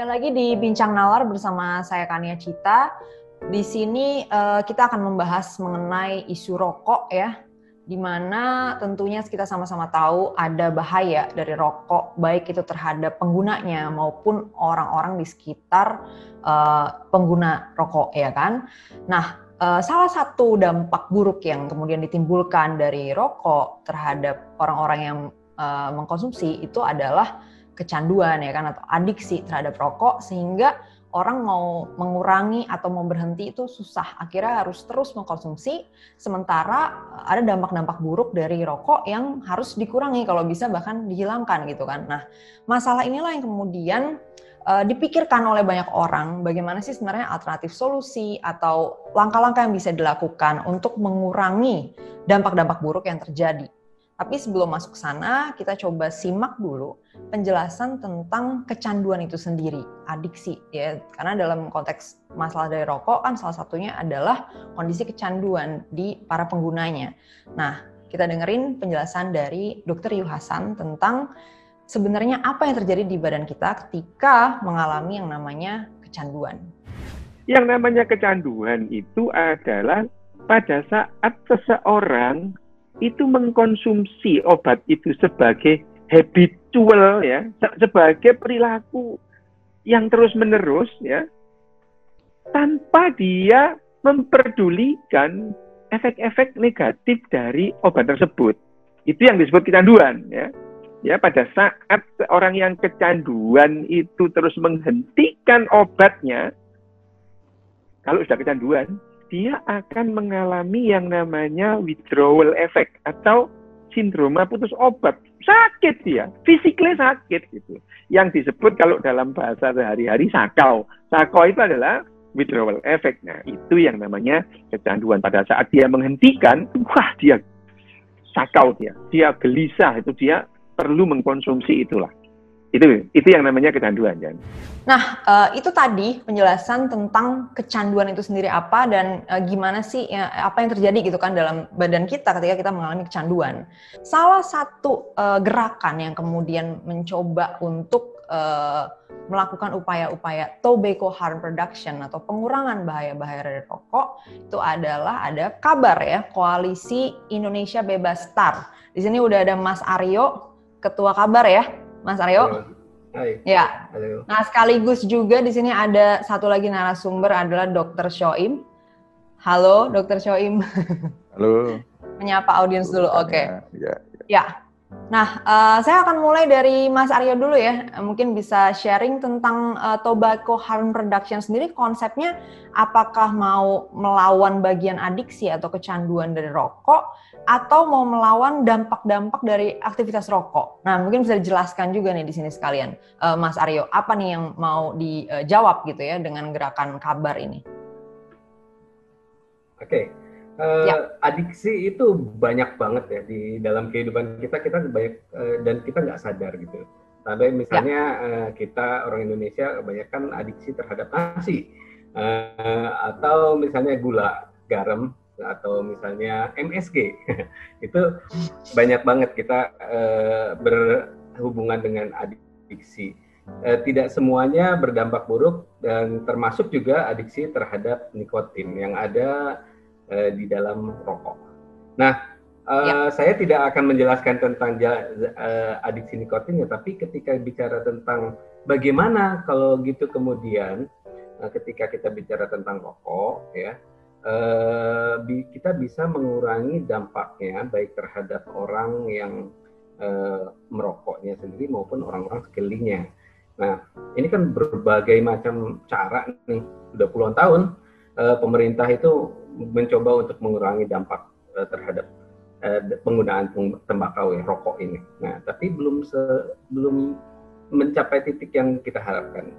Kembali lagi di Bincang Nalar bersama saya Kania Cita. Di sini uh, kita akan membahas mengenai isu rokok ya, di mana tentunya kita sama-sama tahu ada bahaya dari rokok, baik itu terhadap penggunanya maupun orang-orang di sekitar uh, pengguna rokok ya kan. Nah, uh, salah satu dampak buruk yang kemudian ditimbulkan dari rokok terhadap orang-orang yang uh, mengkonsumsi itu adalah kecanduan ya kan atau adiksi terhadap rokok sehingga orang mau mengurangi atau mau berhenti itu susah. Akhirnya harus terus mengkonsumsi sementara eh, ada dampak-dampak buruk dari rokok yang harus dikurangi kalau bisa bahkan dihilangkan gitu kan. Nah, masalah inilah yang kemudian uh, dipikirkan oleh banyak orang bagaimana sih sebenarnya alternatif solusi atau langkah-langkah yang bisa dilakukan untuk mengurangi dampak-dampak buruk yang terjadi. Tapi sebelum masuk ke sana, kita coba simak dulu penjelasan tentang kecanduan itu sendiri, adiksi ya. Karena dalam konteks masalah dari rokok kan salah satunya adalah kondisi kecanduan di para penggunanya. Nah, kita dengerin penjelasan dari Dr. Yu Hasan tentang sebenarnya apa yang terjadi di badan kita ketika mengalami yang namanya kecanduan. Yang namanya kecanduan itu adalah pada saat seseorang itu mengkonsumsi obat itu sebagai habitual ya, sebagai perilaku yang terus-menerus ya, tanpa dia memperdulikan efek-efek negatif dari obat tersebut. Itu yang disebut kecanduan ya. Ya, pada saat orang yang kecanduan itu terus menghentikan obatnya, kalau sudah kecanduan, dia akan mengalami yang namanya withdrawal effect atau sindroma putus obat. Sakit dia, fisiknya sakit gitu. Yang disebut kalau dalam bahasa sehari-hari sakau. Sakau itu adalah withdrawal effect. Nah, itu yang namanya kecanduan. Pada saat dia menghentikan, wah dia sakau dia. Dia gelisah, itu dia perlu mengkonsumsi itulah itu itu yang namanya kecanduan kan. Nah uh, itu tadi penjelasan tentang kecanduan itu sendiri apa dan uh, gimana sih ya, apa yang terjadi gitu kan dalam badan kita ketika kita mengalami kecanduan. Salah satu uh, gerakan yang kemudian mencoba untuk uh, melakukan upaya-upaya tobacco harm reduction atau pengurangan bahaya-bahaya dari rokok itu adalah ada kabar ya koalisi Indonesia Bebas Star. Di sini udah ada Mas Aryo ketua kabar ya Mas Aryo. Hai. Ya. Halo. Nah, sekaligus juga di sini ada satu lagi narasumber adalah Dr. Shoim. Halo, Dr. Shoim. Halo. Menyapa audiens dulu. Oke. Okay. Ya, ya. ya. Nah, uh, saya akan mulai dari Mas Aryo dulu ya. Mungkin bisa sharing tentang uh, tobacco harm reduction sendiri. Konsepnya apakah mau melawan bagian adiksi atau kecanduan dari rokok atau mau melawan dampak-dampak dari aktivitas rokok. Nah, mungkin bisa dijelaskan juga nih di sini sekalian, uh, Mas Aryo, apa nih yang mau dijawab gitu ya dengan gerakan kabar ini? Oke, okay. Uh, eh, ya. adiksi itu banyak banget ya di dalam kehidupan kita, kita banyak uh, dan kita nggak sadar gitu. Sampai misalnya ya. uh, kita orang Indonesia kebanyakan adiksi terhadap nasi uh, atau misalnya gula, garam, atau misalnya MSG itu banyak banget kita uh, berhubungan dengan adiksi. Uh, tidak semuanya berdampak buruk dan termasuk juga adiksi terhadap nikotin yang ada uh, di dalam rokok. Nah, uh, ya. saya tidak akan menjelaskan tentang uh, adiksi nikotin ya, tapi ketika bicara tentang bagaimana kalau gitu kemudian uh, ketika kita bicara tentang rokok ya eh, kita bisa mengurangi dampaknya baik terhadap orang yang eh, merokoknya sendiri maupun orang-orang sekelilingnya. Nah, ini kan berbagai macam cara nih, sudah puluhan tahun eh, pemerintah itu mencoba untuk mengurangi dampak eh, terhadap eh, penggunaan tembakau ya, rokok ini. Nah, tapi belum se, belum mencapai titik yang kita harapkan.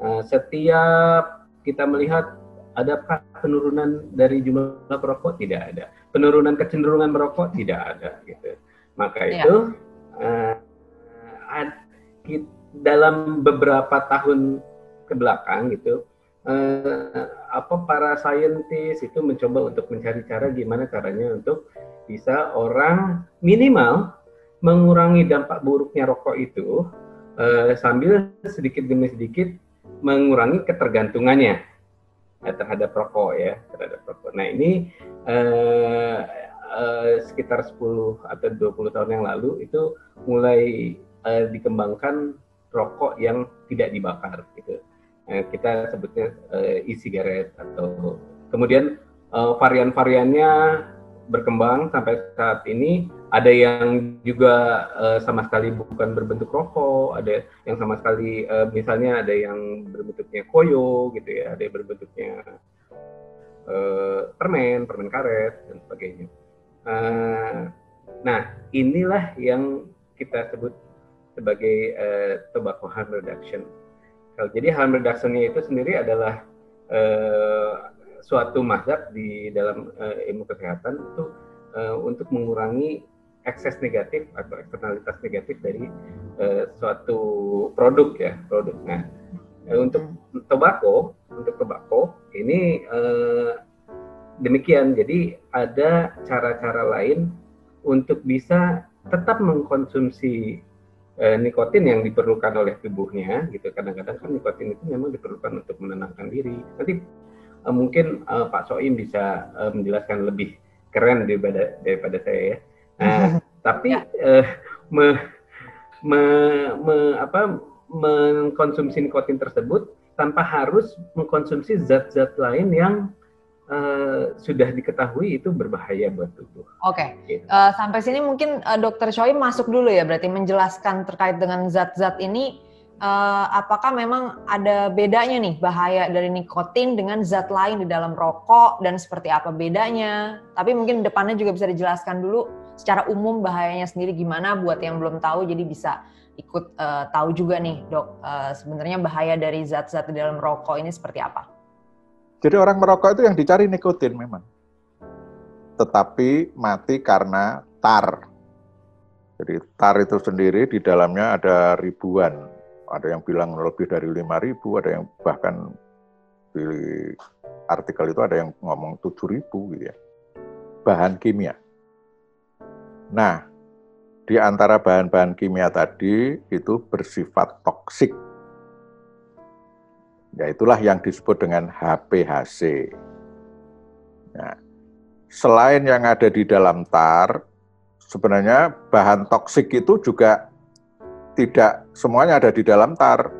Uh, setiap kita melihat Adakah penurunan dari jumlah perokok? Tidak ada. Penurunan kecenderungan merokok? Tidak ada. Gitu. Maka ya. itu uh, dalam beberapa tahun ke belakang gitu, uh, apa para saintis itu mencoba untuk mencari cara gimana caranya untuk bisa orang minimal mengurangi dampak buruknya rokok itu uh, sambil sedikit demi sedikit mengurangi ketergantungannya uh, terhadap rokok ya terhadap rokok. Nah ini uh, uh, sekitar 10 atau 20 tahun yang lalu itu mulai uh, dikembangkan rokok yang tidak dibakar gitu. Uh, kita sebutnya uh, e-cigarette atau kemudian uh, varian-variannya berkembang sampai saat ini ada yang juga uh, sama sekali bukan berbentuk rokok, ada yang sama sekali uh, misalnya ada yang berbentuknya koyo gitu ya, ada yang berbentuknya uh, permen, permen karet dan sebagainya. Uh, nah inilah yang kita sebut sebagai uh, tobacco harm reduction. Jadi harm reductionnya itu sendiri adalah uh, suatu mazhab di dalam uh, ilmu kesehatan itu uh, untuk mengurangi ekses negatif atau eksternalitas negatif dari uh, suatu produk ya produk. Nah uh, untuk tobacco untuk tobacco ini uh, demikian. Jadi ada cara-cara lain untuk bisa tetap mengkonsumsi nikotin yang diperlukan oleh tubuhnya gitu. Kadang-kadang kan nikotin itu memang diperlukan untuk menenangkan diri. Nanti uh, mungkin uh, Pak Soim bisa uh, menjelaskan lebih keren daripada daripada saya ya. Nah, tapi uh, me, me, me, apa, mengkonsumsi nikotin tersebut tanpa harus mengkonsumsi zat-zat lain yang uh, sudah diketahui itu berbahaya buat tubuh. Oke, okay. gitu. uh, sampai sini mungkin uh, Dokter Choi masuk dulu ya, berarti menjelaskan terkait dengan zat-zat ini uh, apakah memang ada bedanya nih bahaya dari nikotin dengan zat lain di dalam rokok dan seperti apa bedanya? Tapi mungkin depannya juga bisa dijelaskan dulu secara umum bahayanya sendiri gimana buat yang belum tahu jadi bisa ikut uh, tahu juga nih dok uh, sebenarnya bahaya dari zat-zat di dalam rokok ini seperti apa? Jadi orang merokok itu yang dicari nikotin memang, tetapi mati karena tar. Jadi tar itu sendiri di dalamnya ada ribuan ada yang bilang lebih dari 5.000, ada yang bahkan di artikel itu ada yang ngomong 7.000 gitu ya. Bahan kimia. Nah, di antara bahan-bahan kimia tadi itu bersifat toksik. Ya itulah yang disebut dengan HPHC. Nah, selain yang ada di dalam tar, sebenarnya bahan toksik itu juga tidak semuanya ada di dalam tar.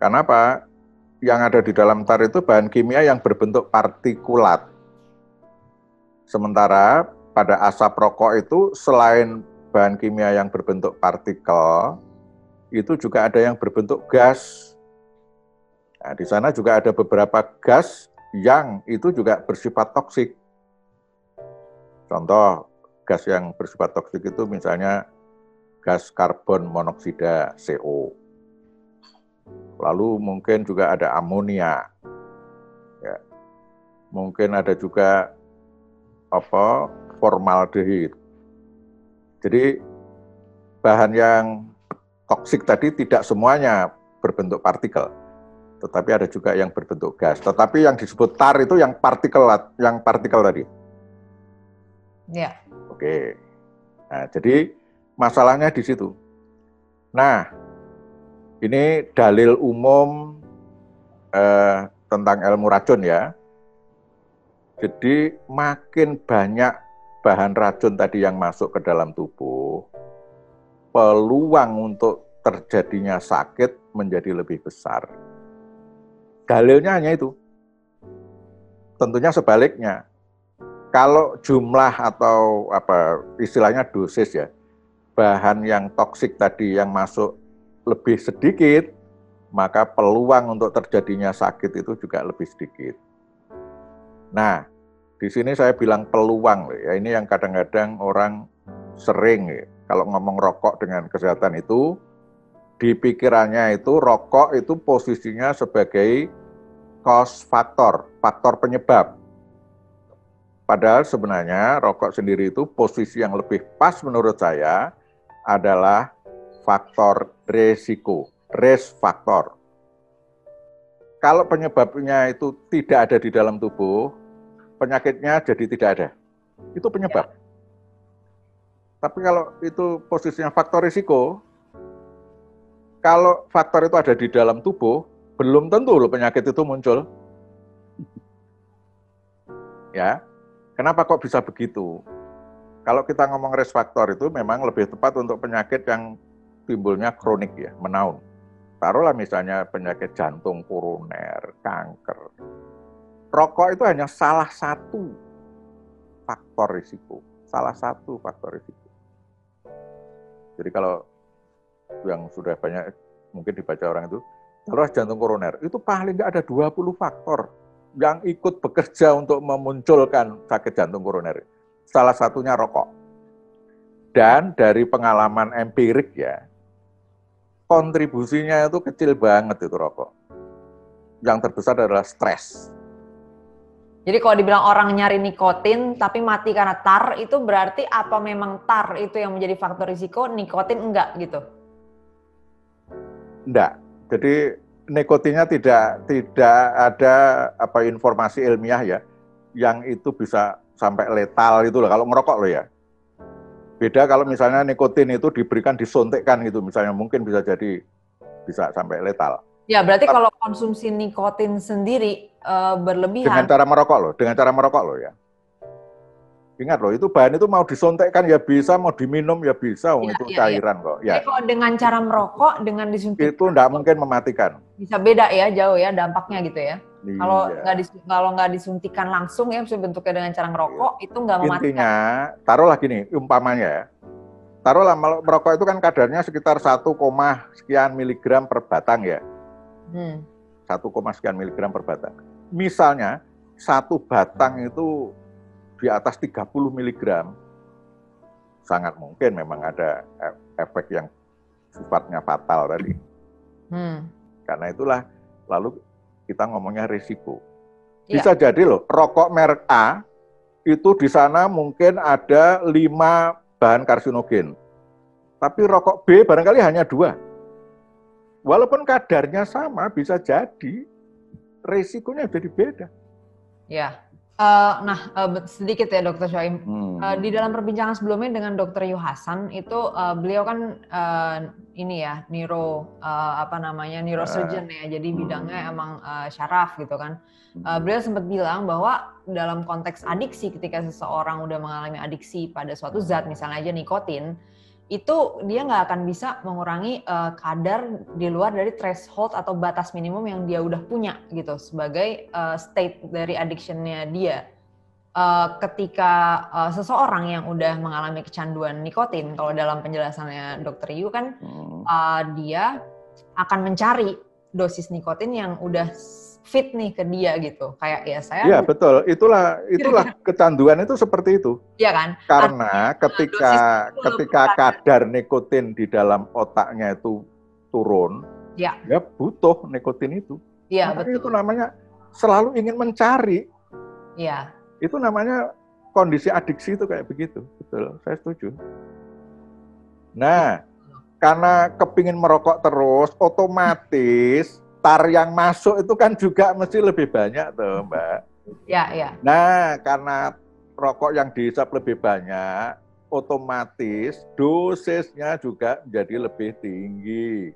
Kenapa? Yang ada di dalam tar itu bahan kimia yang berbentuk partikulat. Sementara pada asap rokok itu selain bahan kimia yang berbentuk partikel, itu juga ada yang berbentuk gas. Nah, di sana juga ada beberapa gas yang itu juga bersifat toksik. Contoh gas yang bersifat toksik itu misalnya gas karbon monoksida CO. Lalu mungkin juga ada amonia. Ya. Mungkin ada juga apa formaldehid. Jadi bahan yang toksik tadi tidak semuanya berbentuk partikel, tetapi ada juga yang berbentuk gas. Tetapi yang disebut tar itu yang partikel yang partikel tadi. Ya. Oke. Nah, jadi masalahnya di situ. Nah, ini dalil umum eh, tentang ilmu racun ya. Jadi makin banyak bahan racun tadi yang masuk ke dalam tubuh, peluang untuk terjadinya sakit menjadi lebih besar. Dalilnya hanya itu. Tentunya sebaliknya. Kalau jumlah atau apa istilahnya dosis ya, bahan yang toksik tadi yang masuk lebih sedikit, maka peluang untuk terjadinya sakit itu juga lebih sedikit. Nah, di sini saya bilang peluang, ya ini yang kadang-kadang orang sering ya, kalau ngomong rokok dengan kesehatan itu, di pikirannya itu rokok itu posisinya sebagai cost factor, faktor penyebab. Padahal sebenarnya rokok sendiri itu posisi yang lebih pas menurut saya adalah faktor resiko, risk faktor. Kalau penyebabnya itu tidak ada di dalam tubuh, penyakitnya jadi tidak ada. Itu penyebab. Ya. Tapi kalau itu posisinya faktor risiko, kalau faktor itu ada di dalam tubuh, belum tentu loh penyakit itu muncul. Ya, kenapa kok bisa begitu? Kalau kita ngomong risk factor itu memang lebih tepat untuk penyakit yang timbulnya kronik ya, menaun. Taruhlah misalnya penyakit jantung koroner, kanker. Rokok itu hanya salah satu faktor risiko. Salah satu faktor risiko. Jadi kalau yang sudah banyak mungkin dibaca orang itu, kalau jantung koroner, itu paling nggak ada 20 faktor yang ikut bekerja untuk memunculkan sakit jantung koroner. Salah satunya rokok. Dan dari pengalaman empirik ya, kontribusinya itu kecil banget itu rokok. Yang terbesar adalah stres. Jadi kalau dibilang orang nyari nikotin tapi mati karena tar itu berarti apa memang tar itu yang menjadi faktor risiko, nikotin enggak gitu? Enggak. Jadi nikotinnya tidak tidak ada apa informasi ilmiah ya yang itu bisa sampai letal itu loh kalau ngerokok loh ya. Beda kalau misalnya nikotin itu diberikan disuntikkan gitu misalnya mungkin bisa jadi bisa sampai letal. Ya, berarti kalau konsumsi nikotin sendiri uh, berlebihan. Dengan cara merokok loh, dengan cara merokok loh ya. Ingat loh, itu bahan itu mau disuntikkan ya bisa, mau diminum ya bisa, ya, itu ya, cairan ya. kok. Ya. Kalau dengan cara merokok, dengan disuntik itu tidak mungkin mematikan. Bisa beda ya, jauh ya dampaknya gitu ya. Iya. Kalau nggak dis, kalau nggak disuntikan langsung ya, bentuknya dengan cara merokok iya. itu nggak mematikan. Intinya, taruhlah gini, umpamanya ya, taruhlah merokok itu kan kadarnya sekitar 1, sekian miligram per batang ya Hmm. 1, sekian miligram per batang. Misalnya satu batang itu di atas 30 miligram, sangat mungkin memang ada e, efek yang sifatnya fatal tadi. Hmm. Karena itulah lalu kita ngomongnya risiko. Ya. Bisa ya. jadi loh, rokok merek A itu di sana mungkin ada lima bahan karsinogen. Tapi rokok B barangkali hanya dua. Walaupun kadarnya sama, bisa jadi resikonya jadi beda. Ya, Uh, nah, uh, sedikit ya Dokter Shoaim. Hmm. Uh, di dalam perbincangan sebelumnya dengan Dokter Yuhasan itu uh, beliau kan uh, ini ya neuro uh, apa namanya neurosurgeon ya, jadi bidangnya hmm. emang uh, syaraf gitu kan. Uh, beliau sempat bilang bahwa dalam konteks adiksi ketika seseorang udah mengalami adiksi pada suatu zat, misalnya aja nikotin, itu dia nggak akan bisa mengurangi uh, kadar di luar dari threshold atau batas minimum yang dia udah punya gitu sebagai uh, state dari addictionnya dia. Uh, ketika uh, seseorang yang udah mengalami kecanduan nikotin, kalau dalam penjelasannya Dokter Yu kan uh, dia akan mencari dosis nikotin yang udah fit nih ke dia gitu. Kayak ya saya Iya, betul. Itulah itulah kecanduan itu seperti itu. Iya kan? Karena Artinya, ketika ketika kadar nikotin di dalam otaknya itu turun, ya, ya butuh nikotin itu. Iya, betul. Itu namanya selalu ingin mencari. Iya. Itu namanya kondisi adiksi itu kayak begitu. Betul, saya setuju. Nah, karena kepingin merokok terus, otomatis tar yang masuk itu kan juga mesti lebih banyak tuh Mbak. Ya, ya. Nah, karena rokok yang dihisap lebih banyak, otomatis dosisnya juga menjadi lebih tinggi.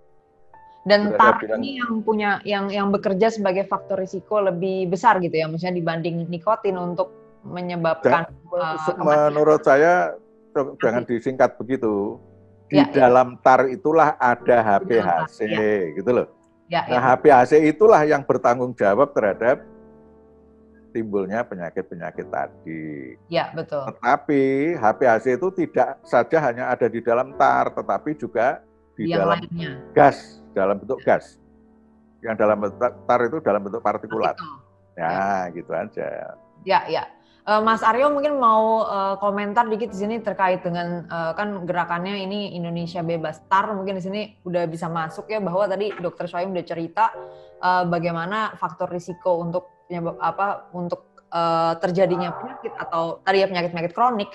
Dan tar ini yang punya yang yang bekerja sebagai faktor risiko lebih besar gitu ya, maksudnya dibanding nikotin untuk menyebabkan. Dan, uh, menurut saya jangan disingkat begitu. Di ya, ya. dalam ya. tar itulah ada HPHC ya. gitu loh. Ya, nah, ya. HPHC itulah yang bertanggung jawab terhadap timbulnya penyakit-penyakit tadi. Ya, betul. Tetapi HPHC itu tidak saja hanya ada di dalam tar, tetapi juga di yang dalam lainnya. gas, dalam bentuk gas. Yang dalam bentuk tar itu dalam bentuk partikulat. Ya, ya, gitu aja. Ya, ya. Uh, Mas Aryo mungkin mau uh, komentar dikit di sini terkait dengan uh, kan gerakannya ini Indonesia Bebas Tar mungkin di sini udah bisa masuk ya bahwa tadi Dokter Shoaim udah cerita uh, bagaimana faktor risiko untuk apa untuk uh, terjadinya penyakit atau tadi ya penyakit-penyakit kronik.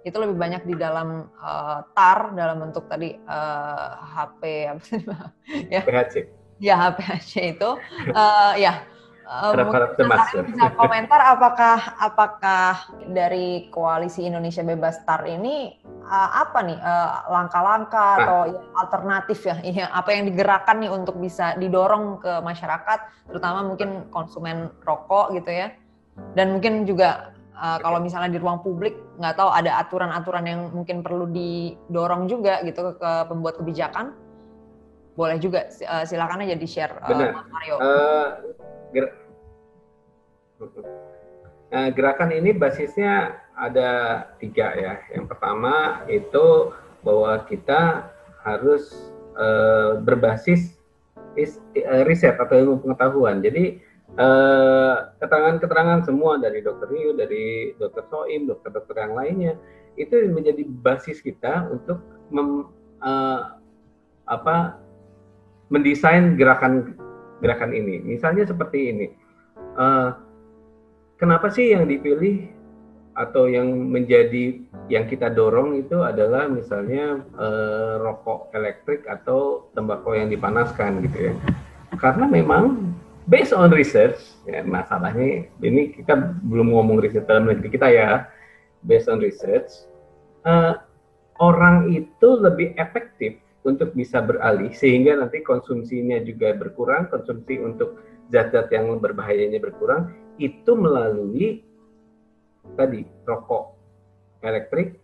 Itu lebih banyak di dalam uh, tar dalam bentuk tadi uh, HP apa sih? Ya. HPHC ya HPHC itu. Uh, ya harap-harap cemas. Bisa komentar apakah apakah dari koalisi Indonesia Bebas Tar ini uh, apa nih langkah langkah-langkah nah. atau ya, alternatif ya, ya apa yang digerakkan nih untuk bisa didorong ke masyarakat, terutama mungkin konsumen rokok gitu ya, dan mungkin juga uh, kalau misalnya di ruang publik nggak tahu ada aturan-aturan yang mungkin perlu didorong juga gitu ke pembuat kebijakan, boleh juga uh, silakan aja di share uh, Mario. Uh, ger uh, gerakan ini basisnya ada tiga ya. Yang pertama itu bahwa kita harus uh, berbasis is, uh, riset atau ilmu pengetahuan. Jadi keterangan-keterangan uh, semua dari dokter Rio, dari dokter Soim, dokter-dokter yang lainnya itu menjadi basis kita untuk mem, uh, apa mendesain gerakan gerakan ini. Misalnya seperti ini. Uh, kenapa sih yang dipilih atau yang menjadi yang kita dorong itu adalah misalnya eh, rokok elektrik atau tembakau yang dipanaskan gitu ya. Karena memang based on research, ya masalahnya ini kita belum ngomong riset dalam negeri kita ya, based on research, eh, orang itu lebih efektif untuk bisa beralih sehingga nanti konsumsinya juga berkurang, konsumsi untuk zat-zat yang berbahayanya berkurang itu melalui tadi rokok elektrik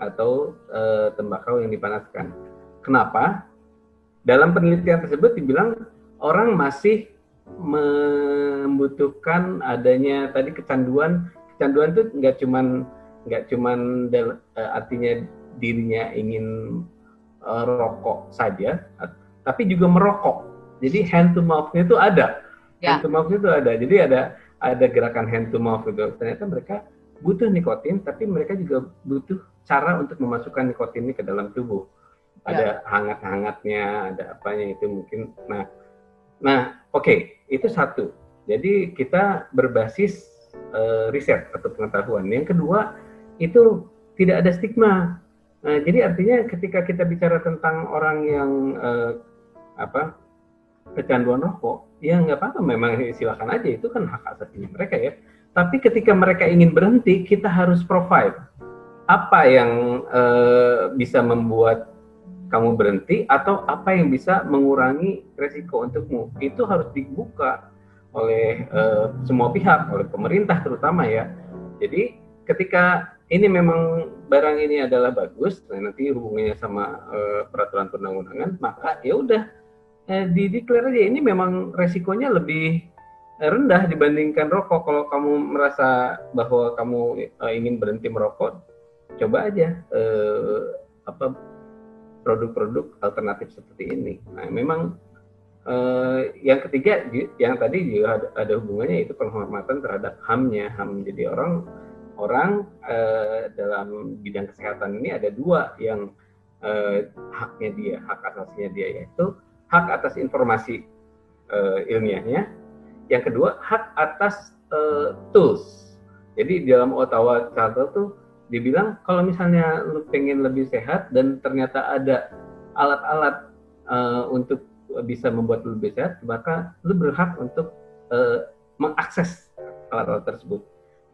atau e, tembakau yang dipanaskan. Kenapa? Dalam penelitian tersebut dibilang orang masih membutuhkan adanya tadi kecanduan. Kecanduan itu nggak cuman nggak cuman e, artinya dirinya ingin e, rokok saja, tapi juga merokok. Jadi hand to mouth-nya itu ada. Ya. Hand to mouth itu ada. Jadi ada ada gerakan hand to mouth itu. Ternyata mereka butuh nikotin, tapi mereka juga butuh cara untuk memasukkan nikotin ini ke dalam tubuh. Ya. Ada hangat-hangatnya, ada apanya itu mungkin. Nah, nah, oke, okay, itu satu. Jadi kita berbasis uh, riset atau pengetahuan. Yang kedua itu tidak ada stigma. Nah, jadi artinya ketika kita bicara tentang orang yang uh, apa kecanduan rokok, ya nggak apa-apa, memang silakan aja itu kan hak asasi mereka ya tapi ketika mereka ingin berhenti, kita harus provide apa yang uh, bisa membuat kamu berhenti atau apa yang bisa mengurangi resiko untukmu. Itu harus dibuka oleh uh, semua pihak, oleh pemerintah terutama ya. Jadi ketika ini memang barang ini adalah bagus, nah nanti hubungannya sama uh, peraturan perundang-undangan, maka ya udah eh, dideklar aja ini memang resikonya lebih rendah dibandingkan rokok. Kalau kamu merasa bahwa kamu uh, ingin berhenti merokok, coba aja uh, apa produk-produk alternatif seperti ini. Nah, memang uh, yang ketiga, yang tadi juga ada, ada hubungannya itu penghormatan terhadap hamnya. Ham jadi orang orang uh, dalam bidang kesehatan ini ada dua yang uh, haknya dia, hak asasinya dia yaitu hak atas informasi uh, ilmiahnya yang kedua, hak atas uh, tools. Jadi di dalam Ottawa Charter tuh dibilang kalau misalnya lu pengen lebih sehat dan ternyata ada alat-alat uh, untuk bisa membuat lu lebih sehat, maka lu berhak untuk uh, mengakses alat-alat tersebut.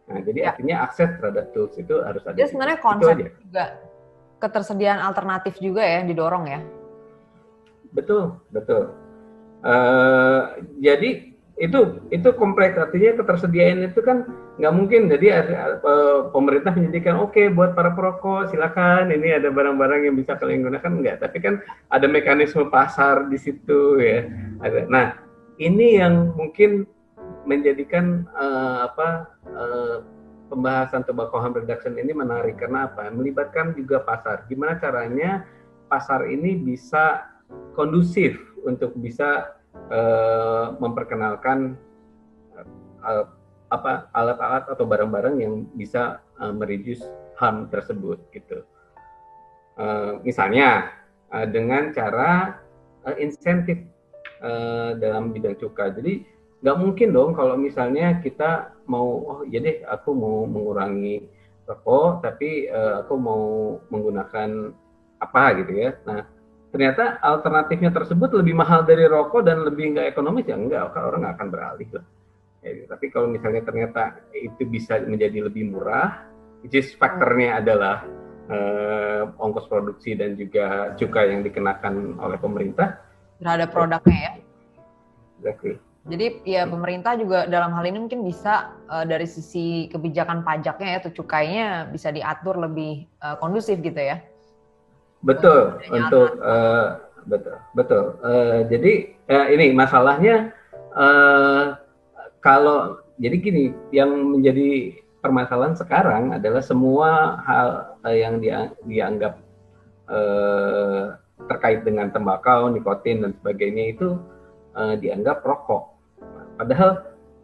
Nah, jadi ya. artinya akses terhadap tools itu harus ada. Jadi sebenarnya konsep juga ketersediaan alternatif juga ya didorong ya. Betul, betul. Uh, jadi itu itu kompleks artinya ketersediaan itu kan nggak mungkin jadi uh, pemerintah menyediakan oke okay, buat para perokok silakan ini ada barang-barang yang bisa kalian gunakan enggak tapi kan ada mekanisme pasar di situ ya ada nah ini yang mungkin menjadikan uh, apa uh, pembahasan tobacco harm reduction ini menarik karena apa melibatkan juga pasar gimana caranya pasar ini bisa kondusif untuk bisa uh, memperkenalkan uh, apa alat-alat atau barang-barang yang bisa uh, mereduce harm tersebut gitu. Uh, misalnya uh, dengan cara uh, insentif uh, dalam bidang cukai. Jadi nggak mungkin dong kalau misalnya kita mau oh jadi iya aku mau mengurangi rokok tapi uh, aku mau menggunakan apa gitu ya. Nah ternyata alternatifnya tersebut lebih mahal dari rokok dan lebih nggak ekonomis ya enggak orang nggak akan beralih lah ya, tapi kalau misalnya ternyata itu bisa menjadi lebih murah which is faktornya adalah uh, ongkos produksi dan juga cukai yang dikenakan oleh pemerintah terhadap produknya ya. Exactly. Jadi ya pemerintah juga dalam hal ini mungkin bisa uh, dari sisi kebijakan pajaknya ya atau cukainya bisa diatur lebih uh, kondusif gitu ya. Betul untuk uh, betul betul. Uh, jadi uh, ini masalahnya uh, kalau jadi gini yang menjadi permasalahan sekarang adalah semua hal uh, yang dia, dianggap uh, terkait dengan tembakau, nikotin dan sebagainya itu uh, dianggap rokok. Padahal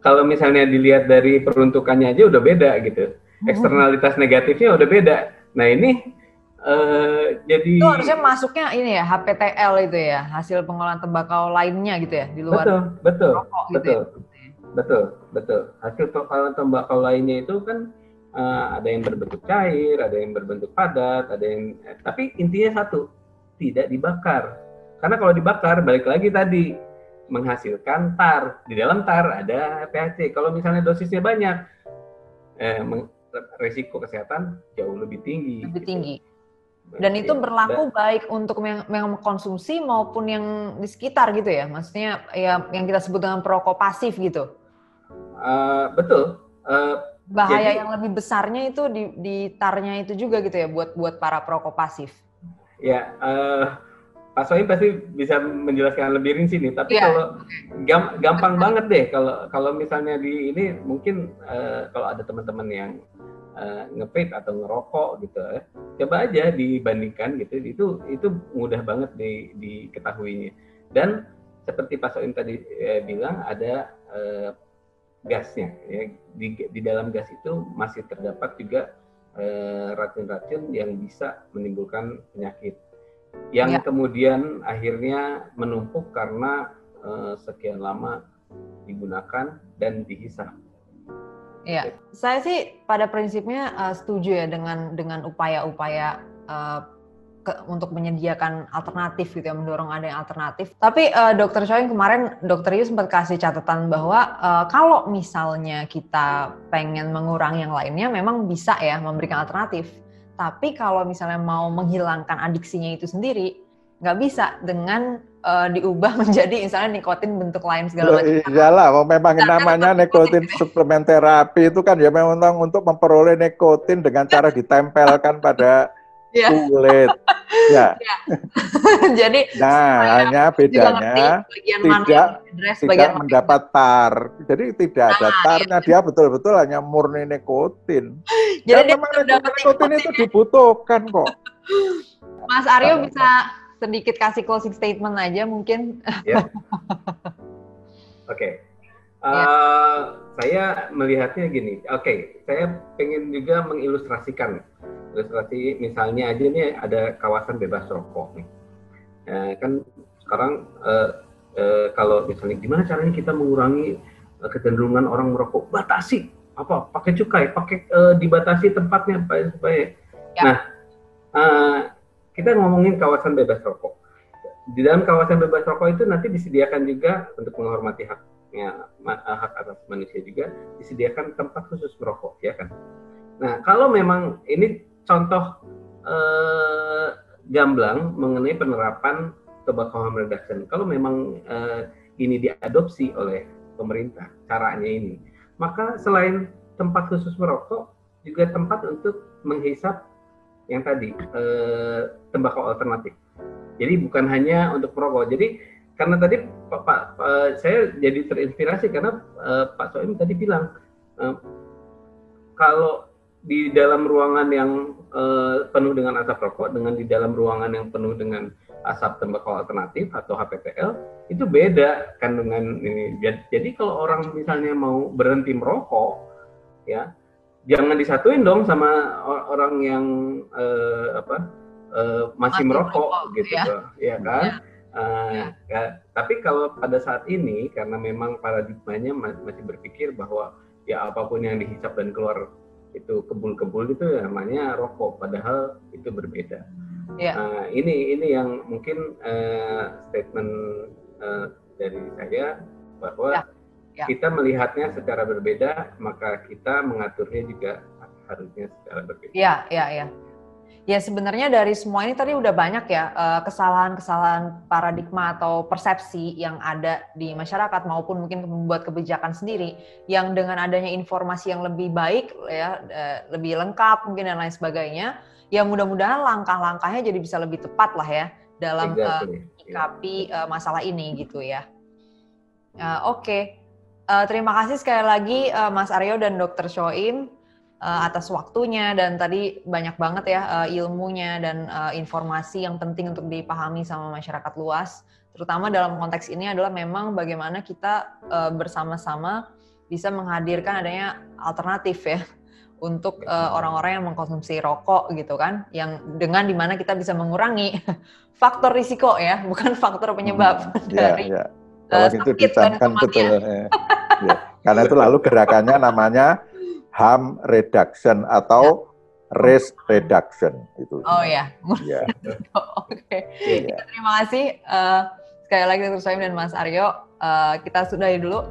kalau misalnya dilihat dari peruntukannya aja udah beda gitu. Hmm. Eksternalitas negatifnya udah beda. Nah ini uh, jadi itu harusnya masuknya ini ya HPTL itu ya hasil pengolahan tembakau lainnya gitu ya di luar betul betul rokok gitu betul ya? Betul, betul. Hasil kalau tembakau lainnya itu kan uh, ada yang berbentuk cair, ada yang berbentuk padat, ada yang eh, tapi intinya satu, tidak dibakar. Karena kalau dibakar balik lagi tadi menghasilkan tar. Di dalam tar ada PHC. Kalau misalnya dosisnya banyak eh, resiko kesehatan jauh lebih tinggi. Lebih gitu. tinggi. Dan itu iya, berlaku dan, baik untuk yang, yang mengkonsumsi maupun yang di sekitar gitu ya. Maksudnya ya yang kita sebut dengan perokok pasif gitu. Uh, betul. Uh, Bahaya jadi, yang lebih besarnya itu di, di tarnya itu juga gitu ya buat buat para perokok pasif. Ya, uh, Pak Soim pasti bisa menjelaskan lebih rinci nih. Tapi yeah. kalau gam, gampang banget deh kalau kalau misalnya di ini mungkin uh, kalau ada teman-teman yang uh, ngevape atau ngerokok gitu, ya, coba aja dibandingkan gitu. Itu itu mudah banget di, diketahuinya. Dan seperti Pak Soim tadi eh, bilang ada eh, gasnya ya di, di dalam gas itu masih terdapat juga eh, racun-racun yang bisa menimbulkan penyakit yang ya. kemudian akhirnya menumpuk karena eh, sekian lama digunakan dan dihisap. Iya, saya sih pada prinsipnya uh, setuju ya dengan dengan upaya-upaya uh, ke, untuk menyediakan alternatif gitu ya mendorong ada yang alternatif. Tapi uh, Dokter Choi kemarin Dokter Yu sempat kasih catatan bahwa uh, kalau misalnya kita pengen mengurangi yang lainnya memang bisa ya memberikan alternatif. Tapi kalau misalnya mau menghilangkan adiksinya itu sendiri nggak bisa dengan uh, diubah menjadi misalnya nikotin bentuk lain segala macam. Iyalah, memang nah, namanya nikotin suplemen terapi itu kan ya memang untuk memperoleh nikotin dengan cara ditempelkan pada ya. kulit. ya. ya. Jadi nah hanya bedanya tidak tidak mendapat tar. Jadi tidak nah, ada tarnya ya. dia betul-betul hanya murni nikotin. Jadi Dan memang nikotin, nikotin itu dibutuhkan kok. Mas Aryo bisa sedikit kasih closing statement aja mungkin. Ya. Oke. Okay. Uh, ya. Eh, saya melihatnya gini. Oke, okay, saya pengen juga mengilustrasikan ilustrasi misalnya aja nih ada kawasan bebas rokok nih. Ya, kan sekarang eh, eh, kalau misalnya gimana caranya kita mengurangi eh, kecenderungan orang merokok? Batasi. Apa? Pakai cukai pakai eh, dibatasi tempatnya supaya ya. nah eh, kita ngomongin kawasan bebas rokok. Di dalam kawasan bebas rokok itu nanti disediakan juga untuk menghormati haknya hak atas manusia juga disediakan tempat khusus merokok ya kan? Nah kalau memang ini contoh eh, gamblang mengenai penerapan tobacco harm reduction. Kalau memang eh, ini diadopsi oleh pemerintah, caranya ini, maka selain tempat khusus merokok, juga tempat untuk menghisap yang tadi eh, tembakau alternatif. Jadi bukan hanya untuk merokok. Jadi karena tadi Pak, Pak, Pak saya jadi terinspirasi karena uh, Pak Soim tadi bilang uh, kalau di dalam ruangan yang uh, penuh dengan asap rokok dengan di dalam ruangan yang penuh dengan asap tembakau alternatif atau HPPL itu beda kan dengan ini. Jadi kalau orang misalnya mau berhenti merokok ya jangan disatuin dong sama orang yang uh, apa uh, masih, masih merokok, merokok gitu ya, ya kan. Ya. Uh, ya. Ya, tapi kalau pada saat ini karena memang paradigmanya masih berpikir bahwa ya apa pun yang dihisap dan keluar itu kebul-kebul itu namanya rokok padahal itu berbeda. Yeah. Uh, ini ini yang mungkin uh, statement uh, dari saya bahwa yeah. Yeah. kita melihatnya secara berbeda maka kita mengaturnya juga harusnya secara berbeda. Iya, iya, iya. Ya sebenarnya dari semua ini tadi udah banyak ya eh, kesalahan-kesalahan paradigma atau persepsi yang ada di masyarakat maupun mungkin membuat kebijakan sendiri yang dengan adanya informasi yang lebih baik ya eh, lebih lengkap mungkin dan lain sebagainya ya mudah-mudahan langkah-langkahnya jadi bisa lebih tepat lah ya dalam menyikapi uh, masalah ini gitu ya. Uh, Oke, okay. uh, terima kasih sekali lagi uh, Mas Aryo dan Dr. Shoim uh, atas waktunya dan tadi banyak banget ya uh, ilmunya dan uh, informasi yang penting untuk dipahami sama masyarakat luas. Terutama dalam konteks ini adalah memang bagaimana kita uh, bersama-sama bisa menghadirkan adanya alternatif ya untuk orang-orang uh, yang mengkonsumsi rokok gitu kan, yang dengan di mana kita bisa mengurangi faktor risiko ya, bukan faktor penyebab hmm, dari ya. Kalau uh, itu dicankan betul. ya. Karena itu lalu gerakannya namanya harm reduction atau risk reduction itu. Oh ya. ya. Oke. Okay. Ya. Terima kasih uh, sekali lagi Dr. Soim dan Mas Aryo. Uh, kita sudahi dulu